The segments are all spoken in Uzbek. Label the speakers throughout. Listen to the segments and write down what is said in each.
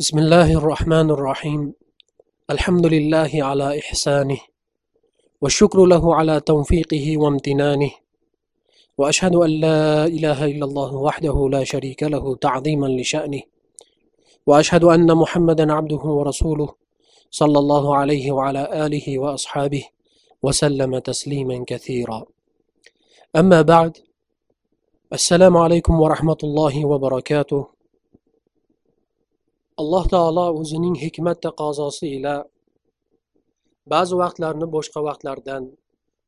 Speaker 1: بسم الله الرحمن الرحيم الحمد لله على إحسانه والشكر له على توفيقه وامتنانه وأشهد أن لا إله إلا الله وحده لا شريك له تعظيما لشأنه وأشهد أن محمدا عبده ورسوله صلى الله عليه وعلى آله وأصحابه وسلم تسليما كثيرا أما بعد السلام عليكم ورحمة الله وبركاته alloh taolo o'zining hikmat taqozosi ila ba'zi vaqtlarni boshqa vaqtlardan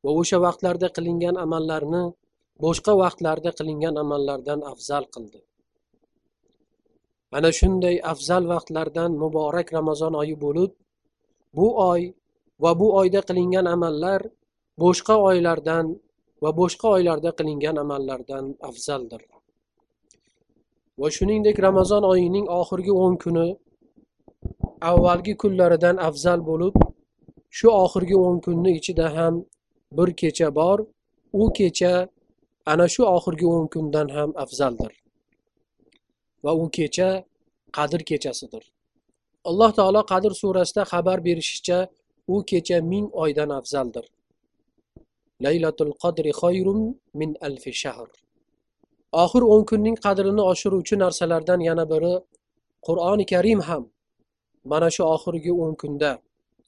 Speaker 1: va o'sha vaqtlarda qilingan amallarni boshqa vaqtlarda qilingan amallardan afzal qildi. Ana shunday afzal vaqtlardan muborak ramazon oyi bo'lib bu oy va bu oyda qilingan amallar boshqa oylardan va boshqa oylarda qilingan amallardan afzaldir. Va shuningdek ramazon oyining oxirgi o'n kuni avvalgi kunlaridan afzal bo'lib shu oxirgi o'n kunni ichida ham bir kecha bor u kecha ana shu oxirgi o'n kundan ham afzaldir va u kecha qadr kechasidir. Alloh taolo qadr surasida xabar berishicha u kecha ming oydan afzaldir. Laylatul qadri xoyrun min alfi shahr. Oxir o'n kunning qadrini oshiruvchi narsalardan yana biri qur'oni karim ham mana shu oxirgi o'n kunda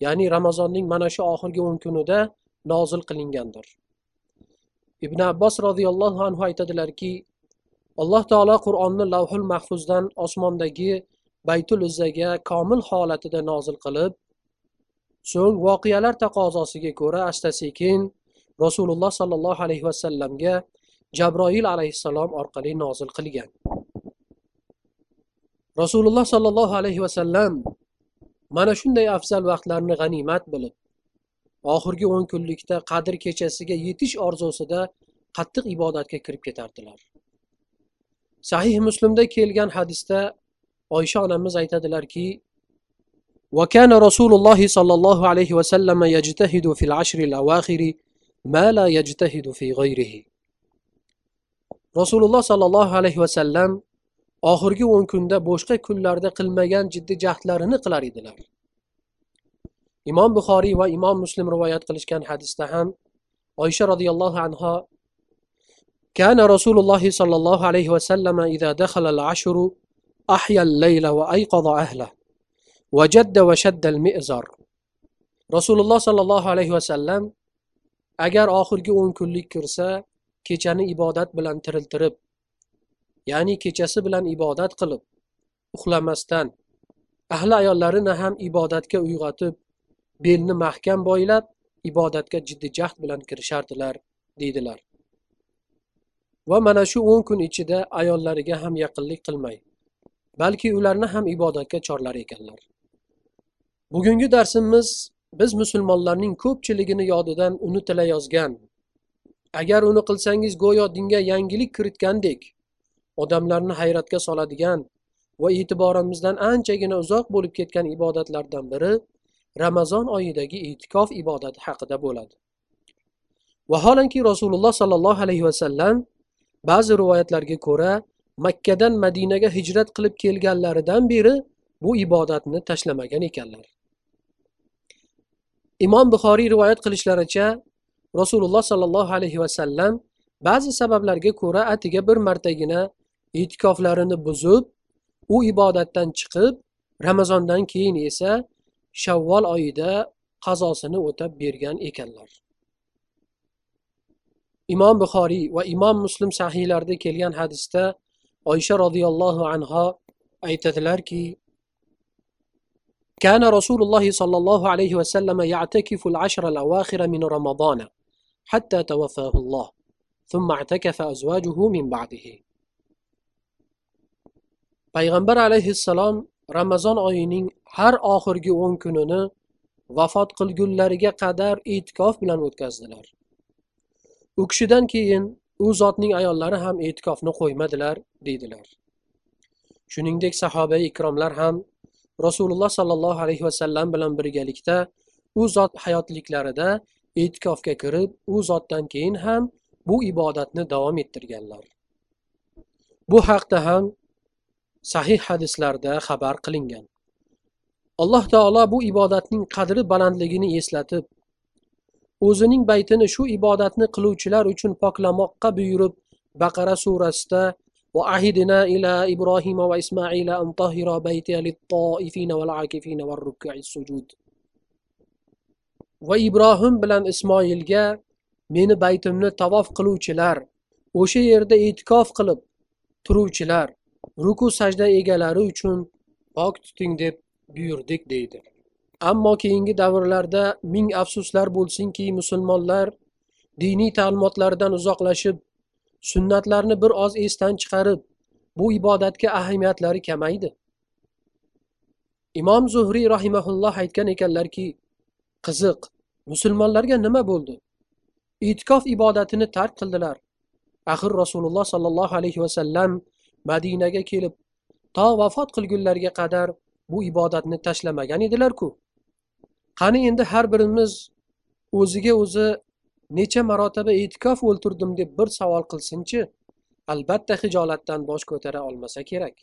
Speaker 1: ya'ni ramazonning mana shu oxirgi o'n kunida nozil qilingandir. Ibn abbos roziyallohu anhu aytadilarki alloh taolo qur'onni lavhul mahfuzdan osmondagi baytul izzaga komil holatida nozil qilib so'ng voqealar taqozosiga ko'ra asta sekin rasululloh sollallohu alayhi vasallamga jabroil alayhissalom orqali nozil qilgan rasululloh sollallohu alayhi vasallam mana shunday afzal vaqtlarni g'animat bilib oxirgi o'n kunlikda qadr kechasiga yetish orzusida qattiq ibodatga kirib ketardilar sahih muslimda kelgan hadisda oysha onamiz aytadilarki وكان رسول الله صلى الله عليه وسلم يجتهد في العشر الأواخر ما لا يجتهد في غيره rasululloh sollallohu alayhi vasallam oxirgi o'n kunda boshqa kunlarda qilmagan jiddiy jahdlarini qilar edilar imom buxoriy va imom muslim rivoyat qilishgan hadisda ham oysha roziyallohu anhu كان رسول الله صلى الله عليه وسلم إذا دخل العشر أحيا الليل وأيقظ أهله وجد وشد المئزر رسول الله صلى الله عليه وسلم agar oxirgi o'n kunlik kirsa kechani ibodat bilan tiriltirib ya'ni kechasi bilan ibodat qilib uxlamasdan ahli ayollarini ham ibodatga uyg'otib belni mahkam boylab ibodatga jiddiy jahd bilan kirishardilar deydilar. Va mana shu o'n kun ichida ayollariga ham yaqinlik qilmay balki ularni ham ibodatga chorlar ekanlar. Bugungi darsimiz biz musulmonlarning ko'pchiligini yodidan unutilayozgan agar uni qilsangiz go'yo dinga yangilik kiritgandek odamlarni hayratga soladigan va e'tiborimizdan anchagina uzoq bo'lib ketgan ibodatlardan biri ramazon oyidagi e'tikof ibodati haqida bo'ladi. Vaholanki rasululloh sollallohu alayhi vasallam ba'zi rivoyatlarga ko'ra makkadan madinaga hijrat qilib kelganlaridan beri bu ibodatni tashlamagan ekanlar. Imom buxoriy rivoyat qilishlaricha rasululloh sollallohu alayhi vasallam ba'zi sabablarga ko'ra atiga bir martagina e'tikoflarini buzib u ibodatdan chiqib ramazondan keyin esa shavvol oyida qazosini o'tab bergan ekanlar imom buxoriy va imom muslim sahiylarida kelgan hadisda oysha roziyallohu anhu aytadilarki كان رسول الله صلى الله عليه وسلم يعتكف العشر الأواخر من رمضان حتى توفاه الله ثم اعتكف أزواجه من بعده payg'ambar alayhissalom ramazon oyining har oxirgi o'n kunini vafot qilgunlariga qadar e'tikof bilan o'tkazdilar u kishidan keyin u zotning ayollari ham e'tikofni qo'ymadilar deydilar shuningdek sahoba ikromlar ham rasululloh sollallohu alayhi vasallam bilan birgalikda u zot hayotliklarida e'tikofga kirib u zotdan keyin ham bu ibodatni davom ettirganlar bu haqda ham sahih hadislarda xabar qilingan alloh taolo bu ibodatning qadri balandligini eslatib o'zining baytini shu ibodatni qiluvchilar uchun poklamoqqa buyurib baqara surasida وعهدنا إلى إبراهيم وإسماعيل أن طهر بيتي للطائفين والعاكفين والركع السجود va ibrohim bilan ismoilga meni baytimni tavof qiluvchilar o'sha yerda e'tikof qilib turuvchilar ruku sajda egalari uchun pok tuting deb buyurdik deydi. Ammo keyingi davrlarda ming afsuslar bo'lsinki musulmonlar diniy ta'limotlardan uzoqlashib sunnatlarni bir oz esdan chiqarib bu ibodatga ahamiyatlari kamaydi. Imom zuhriy rahimaulloh aytgan ekanlarki qiziq musulmonlarga nima bo'ldi? E'tikof ibodatini tark qildilar. Axir rasululloh sollallohu alayhi vasallam madinaga kelib to vafot qilgunlariga qadar bu ibodatni tashlamagan edilarku qani endi har birimiz o'ziga o'zi necha marotaba e'tikof o'ltirdim deb bir savol qilsinchi albatta hijolatdan bosh ko'tara olmasa kerak.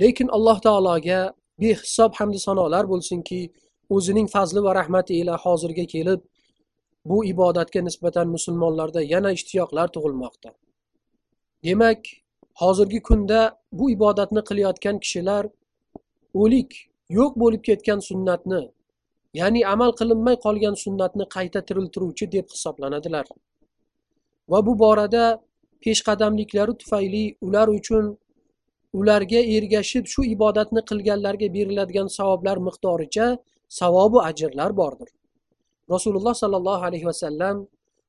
Speaker 1: Lekin alloh taologa behisob hamdu sanolar bo'lsinki o'zining fazli va rahmati ila hozirga kelib bu ibodatga nisbatan musulmonlarda yana ishtiyoqlar tug'ilmoqda. Demak hozirgi kunda bu ibodatni qilayotgan kishilar o'lik yo'q bo'lib ketgan sunnatni ya'ni amal qilinmay qolgan sunnatni qayta tiriltiruvchi deb hisoblanadilar. Va bu borada peshqadamliklari tufayli ular uchun ularga ergashib shu ibodatni qilganlarga beriladigan savoblar miqdoricha savobu ajrlar bordir. Rasululloh sollallohu alayhi vasallam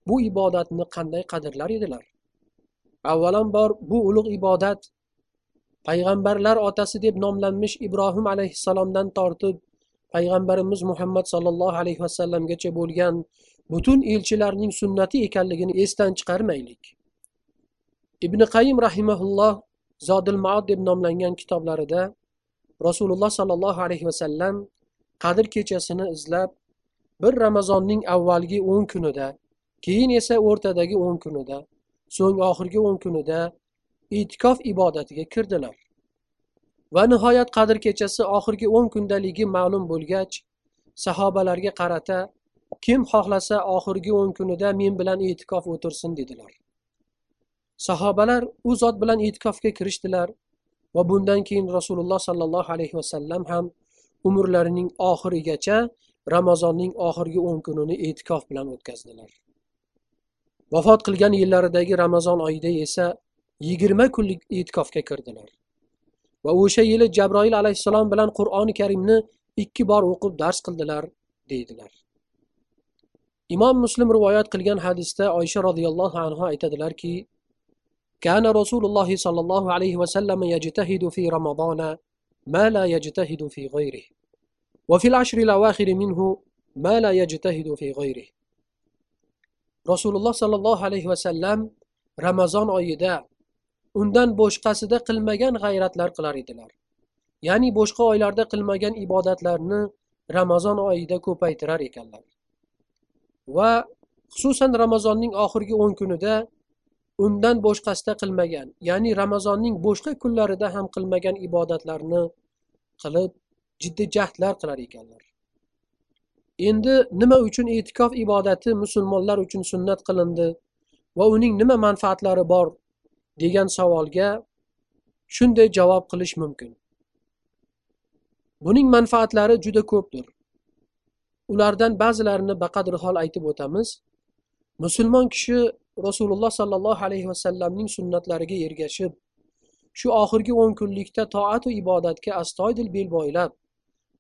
Speaker 1: bu ibodatni qanday qadrlar edilar? Avvalambor bu ulug' ibodat payg'ambarlar otasi deb nomlanmish ibrohim alayhissalomdan tortib payg'ambarimiz muhammad sollallohu alayhi vasallamgacha bo'lgan butun elchilarning sunnati ekanligini esdan chiqarmaylik. Ibn qayim rahimaulloh zodil maod deb nomlangan kitoblarida rasululloh sollallohu alayhi vasallam qadr kechasini izlab bir ramazonning avvalgi o'n kunida keyin esa o'rtadagi o'n kunida so'ng oxirgi o'n kunida e'tikof ibodatiga kirdilar. Va nihoyat qadr kechasi oxirgi o'n kundaligi ma'lum bo'lgach sahobalarga qarata kim xohlasa oxirgi o'n kunida men bilan e'tikof o'tirsin dedilar. Sahobalar u zot bilan e'tikofga kirishdilar va bundan keyin rasululloh sollallohu alayhi vasallam ham umrlarining oxirigacha ramazonning oxirgi o'n kunini e'tikof bilan o'tkazdilar vafot qilgan yillaridagi ramazon oyida esa yigirma kunlik e'tikofga kirdilar va o'sha yili jabroil alayhissalom bilan qur'oni karimni ikki bor o'qib dars qildilar deydilar imom muslim rivoyat qilgan hadisda oysha roziyallohu anhu aytadilarki كان رسول الله صلى الله عليه وسلم يجتهد في رمضان ما لا يجتهد في غيره وفي العشر الأواخر منه ما لا يجتهد في غيره rasululloh sollallohu alayhi vasallam ramazon oyida undan boshqasida qilmagan g'ayratlar qilar edilar ya'ni boshqa oylarda qilmagan ibodatlarni ramazon oyida ko'paytirar ekanlar va xususan ramazonning oxirgi o'n kunida undan boshqasida qilmagan ya'ni ramazonning boshqa kunlarida ham qilmagan ibodatlarni qilib jiddiy jahdlar qilar ekanlar. Endi nima uchun e'tikof ibodati musulmonlar uchun sunnat qilindi va uning nima manfaatlari bor degan savolga shunday javob qilish mumkin. Buning manfaatlari juda ko'pdir. Ulardan ba'zilarini baqadri hol aytib o'tamiz. Musulmon kishi rasululloh sollallohu alayhi vasallamning sunnatlariga ergashib shu oxirgi o'n kunlikda toatu ibodatga astoydil bel boylab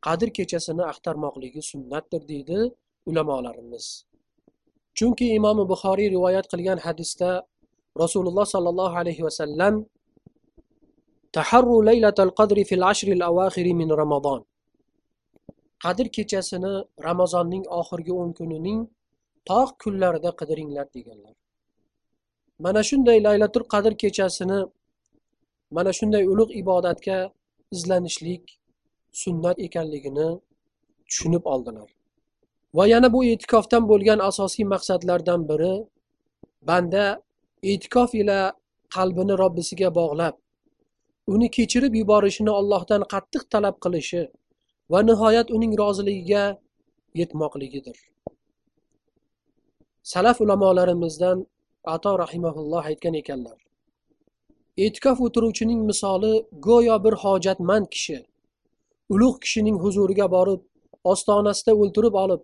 Speaker 1: qadr kechasini axtarmoqligi sunnatdir deydi ulamolarimiz. Chunki imomi buxoriy rivoyat qilgan hadisda rasululloh sollallohu alayhi vasallam taharru laylatal qadri fil ashril avaxiri min ramazon qadr kechasini ramazonning oxirgi o'n kunining tog' kunlarida qidiringlar deganlar. Mana shunday laylatul qadr kechasini mana shunday ulug' ibodatga izlanishlik sunnat ekanligini tushunib oldilar. Va yana bu e'tikofdan bo'lgan asosiy maqsadlardan biri banda e'tikof ila qalbini robbisiga bog'lab uni kechirib yuborishini allohdan qattiq talab qilishi va nihoyat uning roziligiga yetmoqligidir. Salaf ulamolarimizdan ato rahimaulloh aytgan ekanlar e'tikof o'tiruvchining misoli go'yo bir hojatmand kishi ulug' kishining huzuriga borib ostonasida o'ltirib olib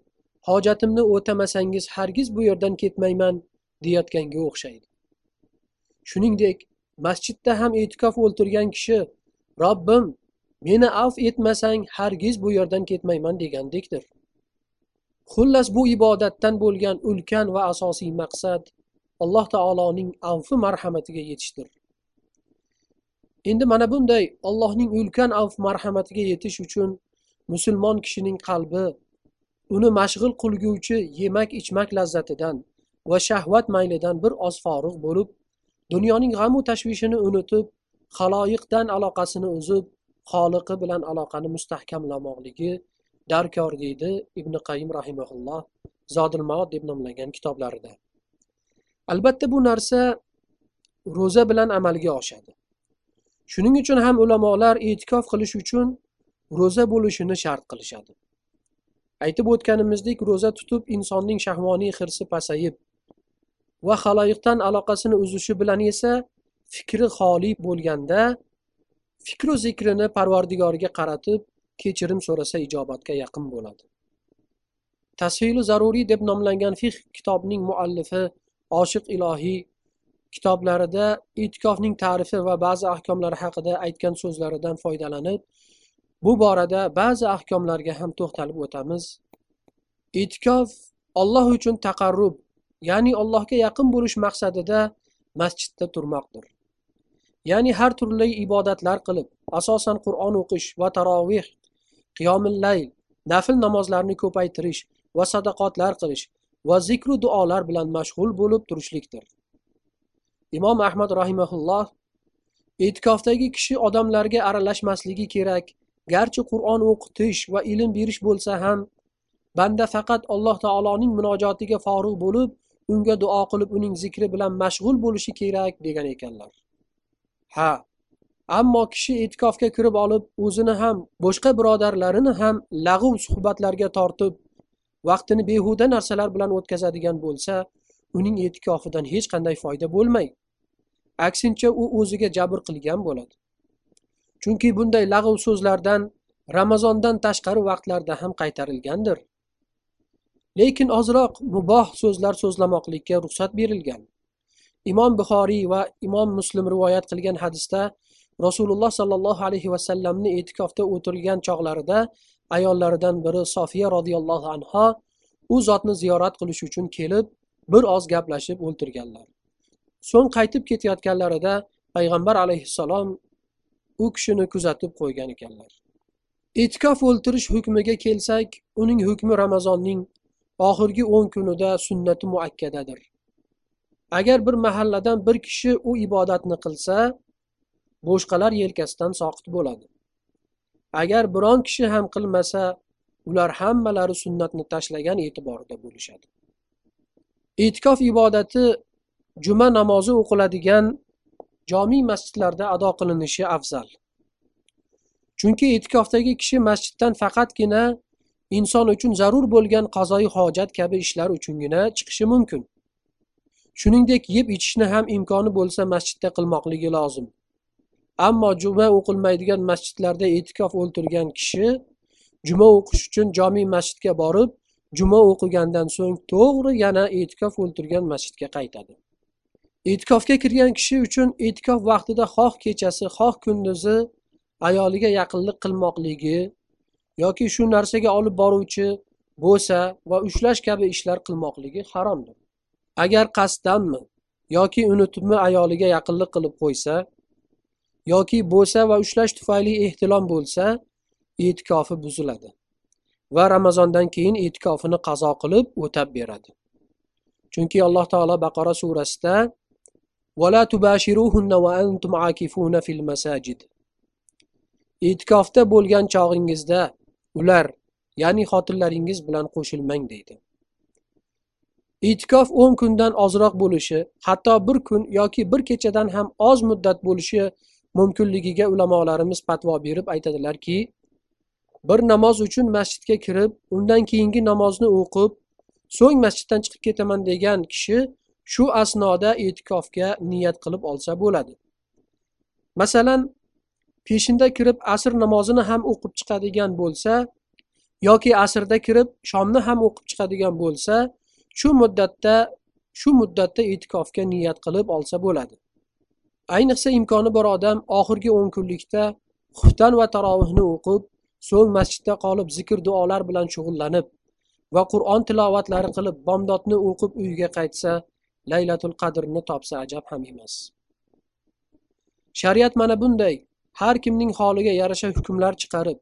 Speaker 1: hojatimni o'tamasangiz hargiz bu yerdan ketmayman deyayotganga o'xshaydi. Shuningdek masjidda ham e'tikof o'ltirgan kishi robbim meni avf etmasang hargiz bu yerdan ketmayman degandekdir. Xullas bu ibodatdan bo'lgan ulkan va asosiy maqsad alloh taoloning avfi marhamatiga yetishdir. Endi mana bunday allohning ulkan avf marhamatiga yetish uchun musulmon kishining qalbi uni mashg'ul qilguvchi yemak ichmak lazzatidan va shahvat maylidan bir oz forig' bo'lib dunyoning g'amu tashvishini unutib haloyiqdan aloqasini uzib xoliqi bilan aloqani mustahkamlamoqligi darkor deydi ibn qayim rahimaulloh zodil maot deb nomlangan kitoblarida. Albatta bu narsa ro'za bilan amalga oshadi. Shuning uchun ham ulamolar e'tikof qilish uchun ro'za bo'lishini shart qilishadi. Aytib o'tganimizdek ro'za tutib insonning shahvoniy hirsi pasayib va haloyiqdan aloqasini uzishi bilan esa fikri xoli bo'lganda fikru zikrini parvardigoriga qaratib kechirim so'rasa ijobatga yaqin bo'ladi. Tashili zaruriy deb nomlangan fiq kitobining muallifi oshiq ilohiy kitoblarida e'tikofning ta'rifi va ba'zi ahkomlari haqida aytgan so'zlaridan foydalanib bu borada ba'zi ahkomlarga ham to'xtalib o'tamiz. E'tikof olloh uchun taqarrub ya'ni allohga yaqin bo'lish maqsadida masjidda turmoqdir. Ya'ni har turli ibodatlar qilib asosan qur'on o'qish va taroveh qiyomillayl nafl namozlarni ko'paytirish va sadaqotlar qilish va zikru duolar bilan mashg'ul bo'lib turishlikdir. Imom ahmad rahimaulloh e'tikofdagi kishi odamlarga aralashmasligi kerak garchi qur'on o'qitish va ilm berish bo'lsa ham banda faqat alloh taoloning munojotiga forig' bo'lib unga duo qilib uning zikri bilan mashg'ul bo'lishi kerak degan ekanlar. Ha ammo kishi e'tikofga kirib olib o'zini ham boshqa birodarlarini ham lag'v suhbatlarga tortib vaqtini behuda narsalar bilan o'tkazadigan bo'lsa uning e'tikofidan hech qanday foyda bo'lmaydi. Aksincha u o'ziga jabr qilgan bo'ladi. Chunki bunday lag'v so'zlardan ramazondan tashqari vaqtlarda ham qaytarilgandir. Lekin ozroq muboh so'zlar so'zlamoqlikka ruxsat berilgan. Imom buxoriy va imom muslim rivoyat qilgan hadisda rasululloh sollallohu alayhi vasallamni e'tikofda o'tirgan chog'larida ayollaridan biri sofiya roziyallohu anho u zotni ziyorat qilish uchun kelib bir oz gaplashib o'ltirganlar. So'ng qaytib ketayotganlarida payg'ambar alayhissalom u kishini kuzatib qo'ygan ekanlar. E'tikof o'ltirish hukmiga kelsak uning hukmi ramazonning oxirgi o'n kunida sunnati muakkadadir. Agar bir mahalladan bir kishi u ibodatni qilsa boshqalar yelkasidan soqit bo'ladi. Agar biron kishi ham qilmasa ular hammalari sunnatni tashlagan e'tiborida bo'lishadi. E'tikof ibodati juma namozi o'qiladigan jomiy masjidlarda ado qilinishi afzal. Chunki e'tikofdagi kishi masjiddan faqatgina inson uchun zarur bo'lgan qazoyi hojat kabi ishlar uchungina chiqishi mumkin. Shuningdek yeb ichishni ham imkoni bo'lsa masjidda qilmoqligi lozim. Ammo juma o'qilmaydigan masjidlarda e'tikof o'ltirgan kishi juma o'qish uchun jomiy masjidga borib juma o'qigandan so'ng to'g'ri yana e'tikof o'ltirgan masjidga qaytadi. E'tikofga kirgan kishi uchun e'tikof vaqtida xoh kechasi xoh kunduzi ayoliga yaqinlik qilmoqligi yoki shu narsaga olib boruvchi bo'sa va ushlash kabi ishlar qilmoqligi haromdir. Agar qasddanmi yoki unutibmi ayoliga yaqinlik qilib qo'ysa yoki bo'sa va ushlash tufayli ehtilom bo'lsa e'tikofi buziladi va ramazondan keyin e'tikofini qazo qilib o'tab beradi. Chunki alloh taolo baqara surasida ولا تباشروهن وأنتم عاكفون في المساجد. E'tikofda bo'lgan chog'ingizda ular ya'ni xotinlaringiz bilan qo'shilmang deydi. E'tikof o'n kundan ozroq bo'lishi hatto bir kun yoki bir kechadan ham oz muddat bo'lishi mumkinligiga ulamolarimiz fatvo berib aytadilarki bir namoz uchun masjidga kirib undan keyingi namozni o'qib so'ng masjiddan chiqib ketaman degan kishi shu asnoda e'tikofga niyat qilib olsa bo'ladi. Masalan peshinda kirib asr namozini ham o'qib chiqadigan bo'lsa yoki asrda kirib shomni ham o'qib chiqadigan bo'lsa shu muddatda shu muddatda e'tikofga niyat qilib olsa bo'ladi. Ayniqsa imkoni bor odam oxirgi o'n kunlikda xuftan va tarovihni o'qib so'ng masjidda qolib zikr duolar bilan shug'ullanib va qur'on tilovatlari qilib bomdodni o'qib uyiga qaytsa laylatul qadrni topsa ajab ham emas. Shariat mana bunday. Har kimning holiga yarasha hukmlar chiqarib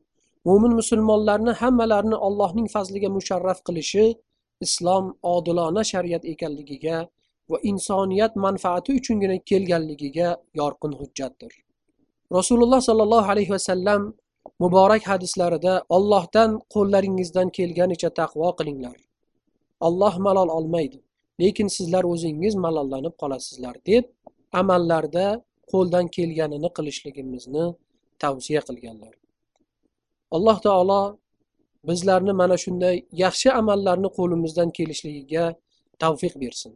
Speaker 1: mo'min musulmonlarni hammalarini allohning fazliga musharraf qilishi islom odilona shariat ekanligiga va insoniyat manfaati uchungina kelganligiga yorqin hujjatdir. Rasululloh sollallohu alayhi vasallam muborak hadislarida ollohdan qo'llaringizdan kelganicha taqvo qilinglar. Olloh malol olmaydi. lekin sizlar o'zingiz malollanib qolasizlar deb amallarda qo'ldan kelganini qilishligimizni tavsiya qilganlar alloh taolo bizlarni mana shunday yaxshi amallarni qo'limizdan kelishligiga tavfiq bersin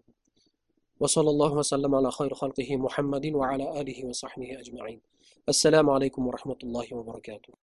Speaker 1: وصلى الله وسلم على خير خلقه محمد وعلى آله وصحبه أجمعين السلام عليكم ورحمة الله وبركاته